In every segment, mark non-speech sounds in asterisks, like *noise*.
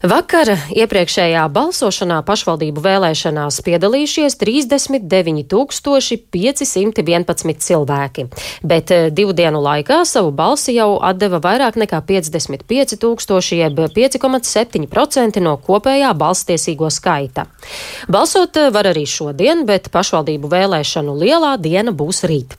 Vakar iepriekšējā balsošanā pašvaldību vēlēšanās piedalījušies 39,511 cilvēki, bet eh, divu dienu laikā savu balsi jau atdeva vairāk nekā 55,000, jeb 5,7% no kopējā balstiesīgo skaita. Balsot eh, var arī šodien, bet pašvaldību vēlēšanu lielā diena būs rīt.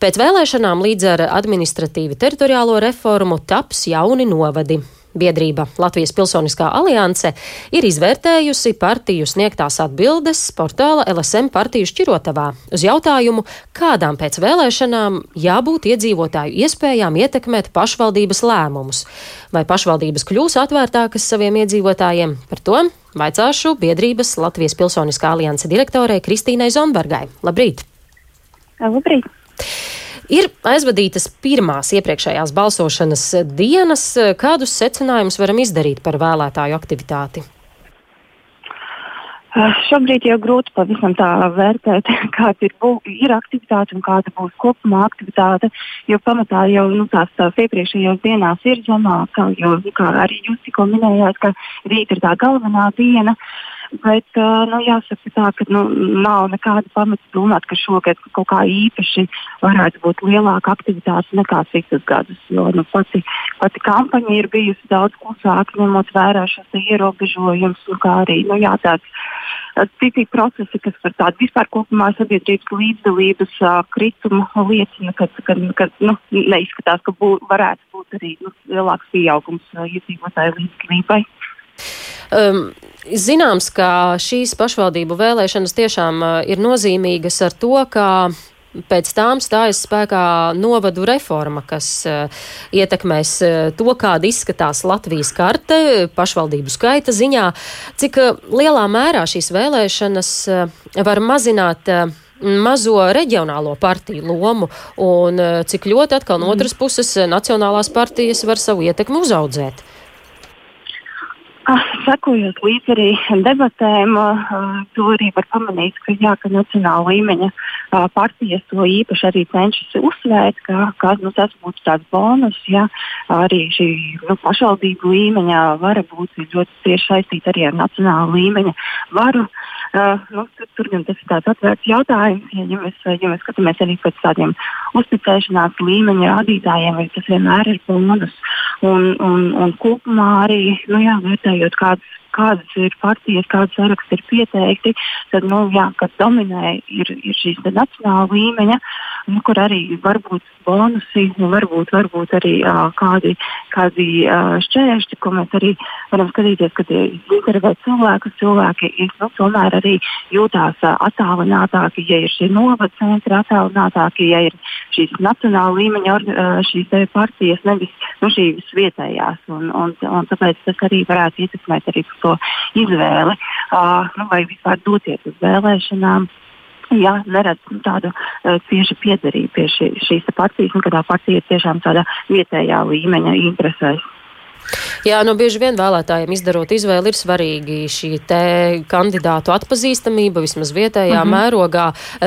Pēc vēlēšanām līdz ar administratīvi teritoriālo reformu taps jauni novadi. Biedrība Latvijas Pilsoniskā alianse ir izvērtējusi partiju sniegtās atbildes portāla LSM partiju šķirotavā uz jautājumu, kādām pēc vēlēšanām jābūt iedzīvotāju iespējām ietekmēt pašvaldības lēmumus. Vai pašvaldības kļūs atvērtākas saviem iedzīvotājiem? Par to vaicāšu biedrības Latvijas Pilsoniskā alianse direktorei Kristīnai Zonbergai. Labrīt! Labrīt! Ir aizvadītas pirmās iepriekšējās balsošanas dienas. Kādus secinājumus varam izdarīt par vēlētāju aktivitāti? Uh, šobrīd jau grūti pavisam tā vērtēt, *laughs* kāda ir, ir aktivitāte un kāda būs kopumā aktivitāte. Jo pamatā jau nu, tās, tās iepriekšējās dienās ir zemāka, jo, kā arī jūs tikko minējāt, ka rīt ir tā galvenā diena. Uh, Bet nu, jāsaka, tā, ka nu, nav nekāda pamata domāt, ka šogad kaut kā īpaši varētu būt lielāka aktivitāte nekā citus gadus. Jo nu, pati, pati kampaņa ir bijusi daudz klusāka, ņemot vērā šos ierobežojumus, kā arī nu, jā, tāds citi procesi, kas par tādu vispār kopumā sabiedrības līdzdalības uh, kritumu liecina, ka, ka, ka nu, neizskatās, ka bū, varētu būt arī nu, lielāks pieaugums uh, iedzīvotāju līdzdalībai. Um, zināms, ka šīs pašvaldību vēlēšanas tiešām uh, ir nozīmīgas ar to, ka Pēc tām stājas spēkā novadu reforma, kas uh, ietekmēs uh, to, kāda izskatās Latvijas karte pašvaldību skaita ziņā, cik uh, lielā mērā šīs vēlēšanas uh, var mazināt uh, mazo reģionālo partiju lomu un cik ļoti atkal no otras puses nacionālās partijas var savu ietekmi uzaudzēt. Ah, sekojot līdzi arī debatēm, to arī var pamanīt, ka, jā, ka nacionāla līmeņa partijas to īpaši arī cenšas uzsvērt, ka, ka nu, tas būtu tāds bonus, ja arī šī nu, pašvaldību līmeņa vara būtu ļoti cieši saistīta arī ar nacionālu līmeņa varu. Uh, nu, tur, tur gan tas ir tāds atvērts jautājums, ja, ja, mēs, ja mēs skatāmies arī pēc tādiem uzticēšanās līmeņa rādītājiem, tas vienmēr ir bonus. Un, un, un kopumā arī nu, jā, vērtējot kādas kādas ir partijas, kādas saraksti ir pieteikti, tad, nu, jā, kas dominē, ir, ir šīs nacionāla līmeņa, nu, kur arī var būt bonusi, nu, varbūt, varbūt arī uh, kādi, kādi uh, šķēršļi, ko mēs arī varam skatīties, kad intervē cilvēkus. Cilvēki ir nu, tomēr arī jūtās uh, attālinātāki, ja ir šie novada centri attālinātāki, ja ir šīs nacionāla līmeņa uh, šīs partijas, nevis nu, šīs vietējās. Un, un, un tāpēc tas arī varētu ietekmēt arī to izvēli, uh, nu, vai vispār doties uz vēlēšanām. Jā, neredz nu, tādu uh, ciešu piederību pie šī, šīs partijas, un kādā partija ir tiešām tādā vietējā līmeņa interesēs. Jā, nu bieži vien vēlētājiem izdarot izvēli ir svarīgi šī te kandidātu atpazīstamība, vismaz vietējā mm -hmm. mērogā,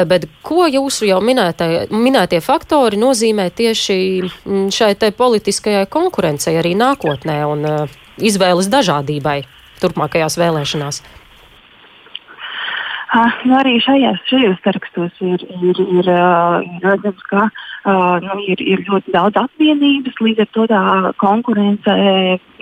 bet ko jūsu jau minētie, minētie faktori nozīmē tieši šai te politiskajai konkurencei arī nākotnē un uh, izvēles dažādībai? Turpmākajās vēlēšanās? Uh, nu arī šajās, šajos sarakstos ir, ir, ir, redzams, ka uh, nu, ir, ir ļoti daudz apvienības, līdz ar to tā konkurence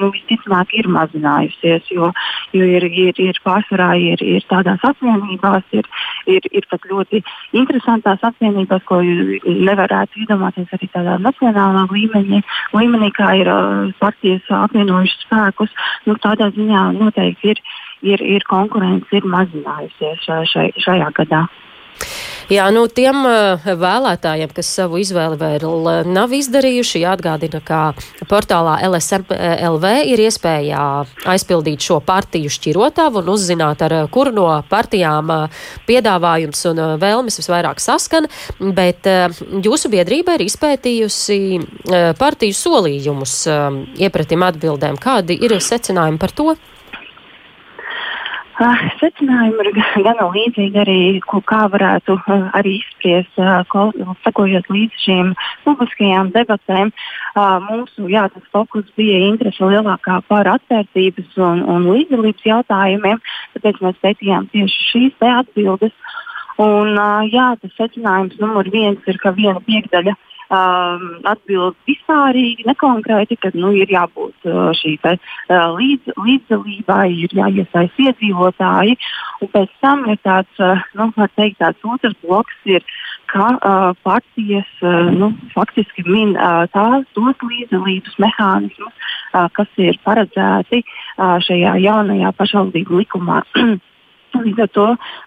nu, visticamāk ir mazinājusies, jo, jo ir, ir, ir pārsvarā ir, ir tādās apvienībās, ir, ir, ir pat ļoti interesantās apvienībās, ko nevarētu iedomāties arī tādā nacionālā līmenī, līmenī kā ir uh, partijas apvienojušas spēkus. Nu, tādā ziņā noteikti ir ir, ir konkurence ir mazinājusies šai, šajā gadā. Jā, nu tiem uh, vēlētājiem, kas savu izvēli vēl nav izdarījuši, jāatgādina, ka portālā LSMLV ir iespēja aizpildīt šo partiju šķirotavu un uzzināt, ar kuru no partijām piedāvājums un vēlmes visvairāk saskan, bet jūsu biedrība ir izpētījusi partiju solījumus iepratim atbildēm. Kādi ir secinājumi par to? Secinājumi ir gan līdzīgi arī, ko, kā varētu arī izspriest, sakojot līdz šīm publiskajām debatēm. Mūsu jā, fokus bija interese lielākā par atvērtības un, un līdzdalības jautājumiem, tāpēc mēs pētījām tieši šīs atbildes. Un, jā, tas secinājums numur viens ir, ka viena piekdaļa uh, um, atbild vispārīgi, nekonkrēti, ka nu, ir jābūt uh, šī te, uh, līdz, līdzdalībai, ir jāiesaist iedzīvotāji. Un pēc tam ir tāds, uh, nu, teikt, tāds otrs bloks, ir, ka uh, partijas uh, nu, faktiski min uh, tās tos līdzdalības mehānismus, uh, kas ir paredzēti uh, šajā jaunajā pašvaldību likumā. *clears throat* Līdz ar to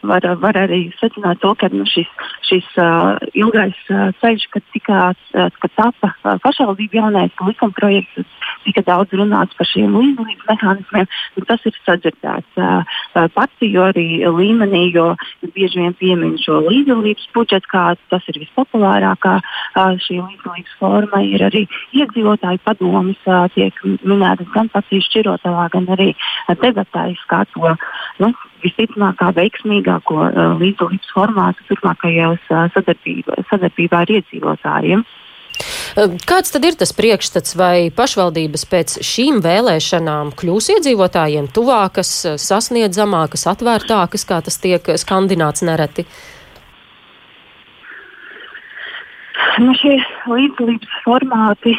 var, var arī secināt, to, ka nu, šis, šis uh, ilgais uh, ceļš, kad, tika, uh, kad tapa uh, pašvaldību jaunais likuma projekts, tika daudz runāts par šiem līdzdalības mehānismiem, nu, tas ir sadzirdēts uh, partiju līmenī, jo bieži vien piemin šo līdzdalības budžetu, kā tas ir vispopulārākā uh, šī līdzdalības forma. Ir arī iedzīvotāju padomus, uh, tiek minētas gan partiju šķirotavā, gan arī uh, debatēs, kā to nu, visticamākā veiksmīgāko uh, līdzdalības formātu turpmākajos uh, sadarbībā, sadarbībā ar iedzīvotājiem. Kāds tad ir tas priekšstats, vai pašvaldības pēc šīm vēlēšanām kļūs iedzīvotājiem tuvākas, sasniedzamākas, atvērtākas, kā tas tiek skandināts nereti? Nu, šie līdzdalības formāti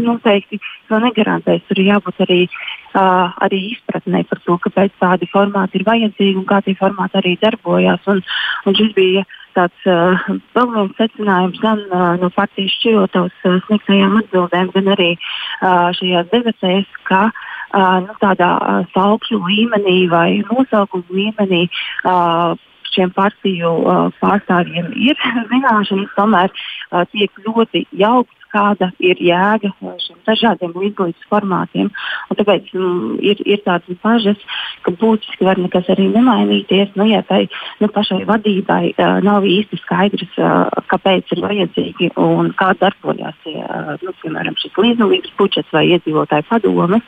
noteikti to negarantēs. Tur ir jābūt arī uh, arī izpratnē par to, kāpēc tādi formāti ir vajadzīgi un kā tie formāti arī darbojās. Un, un šis bija tāds uh, vēl viens secinājums gan uh, no partijas šķirotavas uh, sniegtajām atbildēm, gan arī uh, šajās debatēs, ka uh, nu, tādā uh, saukļu līmenī vai nosaukumu līmenī. Uh, šiem partiju uh, pārstāvjiem ir *laughs* zināšanas, tomēr uh, tiek ļoti jaukti kāda ir jēga šiem dažādiem līdzdalības formātiem. Un tāpēc mm, ir, ir tādas bažas, ka būtiski var nekas arī nemainīties. Nu, ja tai nu, pašai vadībai uh, nav īsti skaidrs, uh, kāpēc ir vajadzīgi un kā darbojas uh, nu, piemēram šis līdzdalības budžets vai iedzīvotāju padomes.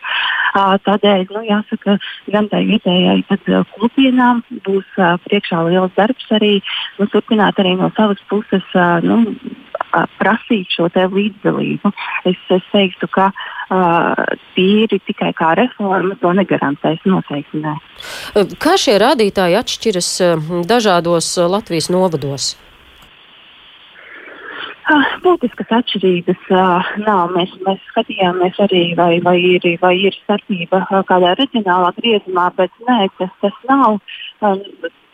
Uh, tādēļ nu, jāsaka, gan tai vietējai uh, kopienām būs uh, priekšā liels darbs arī nu, turpināt arī no savas puses. Uh, nu, prasīt šo līdzdalību. Es, es teiktu, ka uh, tīri tikai kā reforma to negarantēs noteikti. Ne. Kā šie rādītāji atšķiras dažādos Latvijas novados? Būtiskas atšķirības nav. Mēs, mēs skatījāmies arī, vai, vai, ir, vai ir starpība kādā reģionālā griezumā, bet nē, tas, tas nav.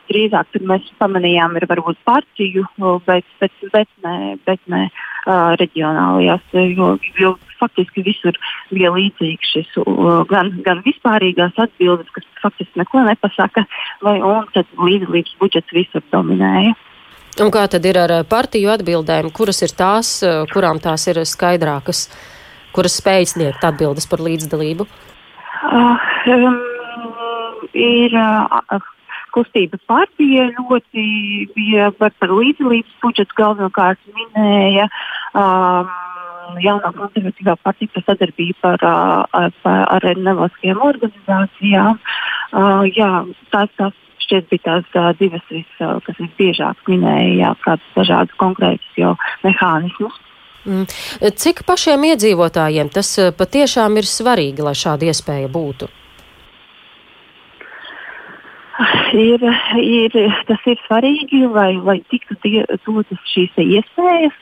Drīzāk tur mēs pamanījām, ir varbūt partiju, bet, bet, bet ne, bet ne uh, reģionālajās, jo, jo faktiski visur bija līdzīgs šis gan, gan vispārīgās atbildes, kas faktiski neko nepasaka, vai, un tad līdzdalības budžets visur dominēja. Un kā tad ir ar partiju atbildēm, kuras ir tās, kurām tās ir skaidrākas, kuras spēj sniegt atbildes par līdzdalību? Uh, um, ir uh, kustība partija ļoti bija par, līdzdalības budžetu galvenokārt minēja. Um, Jaunā konservatīvā partija par sadarbību ar, ar, ar nevalstiskajām organizācijām. Uh, jā, tās, tās šķiet bija tās uh, divas, vis, uh, kas visbiežāk minēja, kādas dažādas konkrētas mehānismus. Mm. Cik pašiem iedzīvotājiem tas patiešām ir svarīgi, lai šāda iespēja būtu? Ir, ir, tas ir svarīgi, lai, lai tiktu dotas šīs iespējas.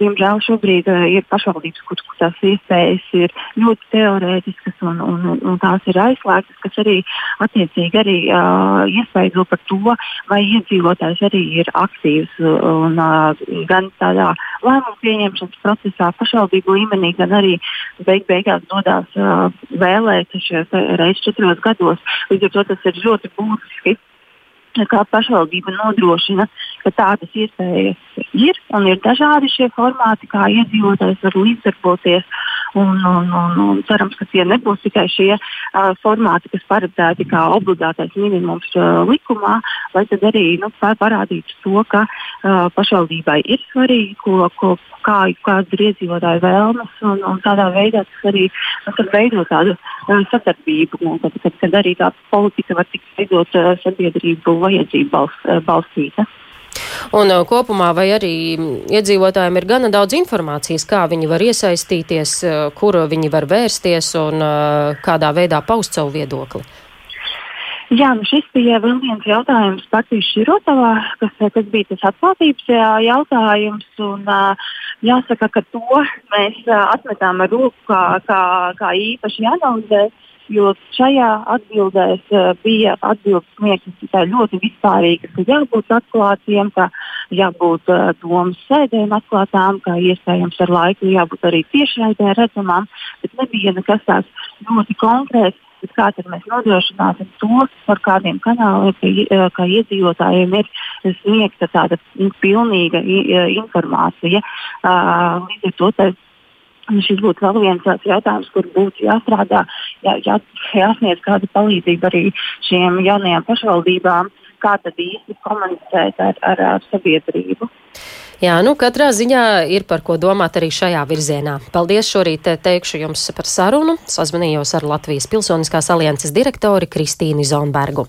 Diemžēl šobrīd uh, ir pašvaldības, kur, kur tās iespējas ir ļoti teorētiskas un, un, un, tās ir aizslēgtas, kas arī attiecīgi arī uh, iespaido par to, vai iedzīvotājs arī ir aktīvs un, uh, gan tādā lēmumu pieņemšanas procesā, pašvaldību līmenī, gan arī beig beigās dodas uh, vēlēt šajos reizes četros gados. Līdz ar to tas ir ļoti būtiski būtiski, kā pašvaldība nodrošina, ka tādas iespējas ir un ir dažādi šie formāti, kā iedzīvotājs var līdzdarboties. Un, un, un, un cerams, ka tie nebūs tikai šie uh, formāti, kas paredzēti kā obligātais minimums uh, likumā, lai tad arī nu, parādītu to, ka uh, pašvaldībai ir svarīgi, ko, ko, kā, kādas ir iedzīvotāju vēlmes, un, un tādā veidā tas arī nu, veido tādu uh, sadarbību, nu, kad, kad, kad arī tā politika var tikt veidot uh, sabiedrību vajadzību balst, uh, balstīta. Un uh, kopumā vai arī iedzīvotājiem ir gana daudz informācijas, kā viņi var iesaistīties, uh, kur viņi var vērsties un uh, kādā veidā paust savu viedokli? Jā, nu šis bija vēl viens jautājums partijas širotavā, kas, kas bija tas atklātības jautājums. Un, jāsaka, ka to mēs atmetām ar roku kā, kā, kā īpaši jāanalizē. Jo šajā atbildē bija atbildes sniegtas tikai ļoti vispārīgas, ka jābūt atklātiem, ka jābūt uh, domas sēdēm atklātām, ka iespējams ar laiku jābūt arī tiešraidē redzamām, bet nebija nekas tāds ļoti konkrēts bet kā tad mēs nodrošināsim to, par kādiem kanāliem, ka, eh, ka iedzīvotājiem ir sniegta tāda pilnīga informācija. Līdz ar to šis būtu vēl viens tāds jautājums, kur būtu jāstrādā, jā, jā, jāsniedz kāda palīdzība arī šiem jaunajām pašvaldībām, kā tad īsti komunicēt ar, ar, ar sabiedrību. Jā, nu katrā ziņā ir par ko domāt arī šajā virzienā. Paldies šorīt teikšu jums par sarunu. Sazvanījos ar Latvijas Pilsoniskās alianses direktori Kristīnu Zonbergu.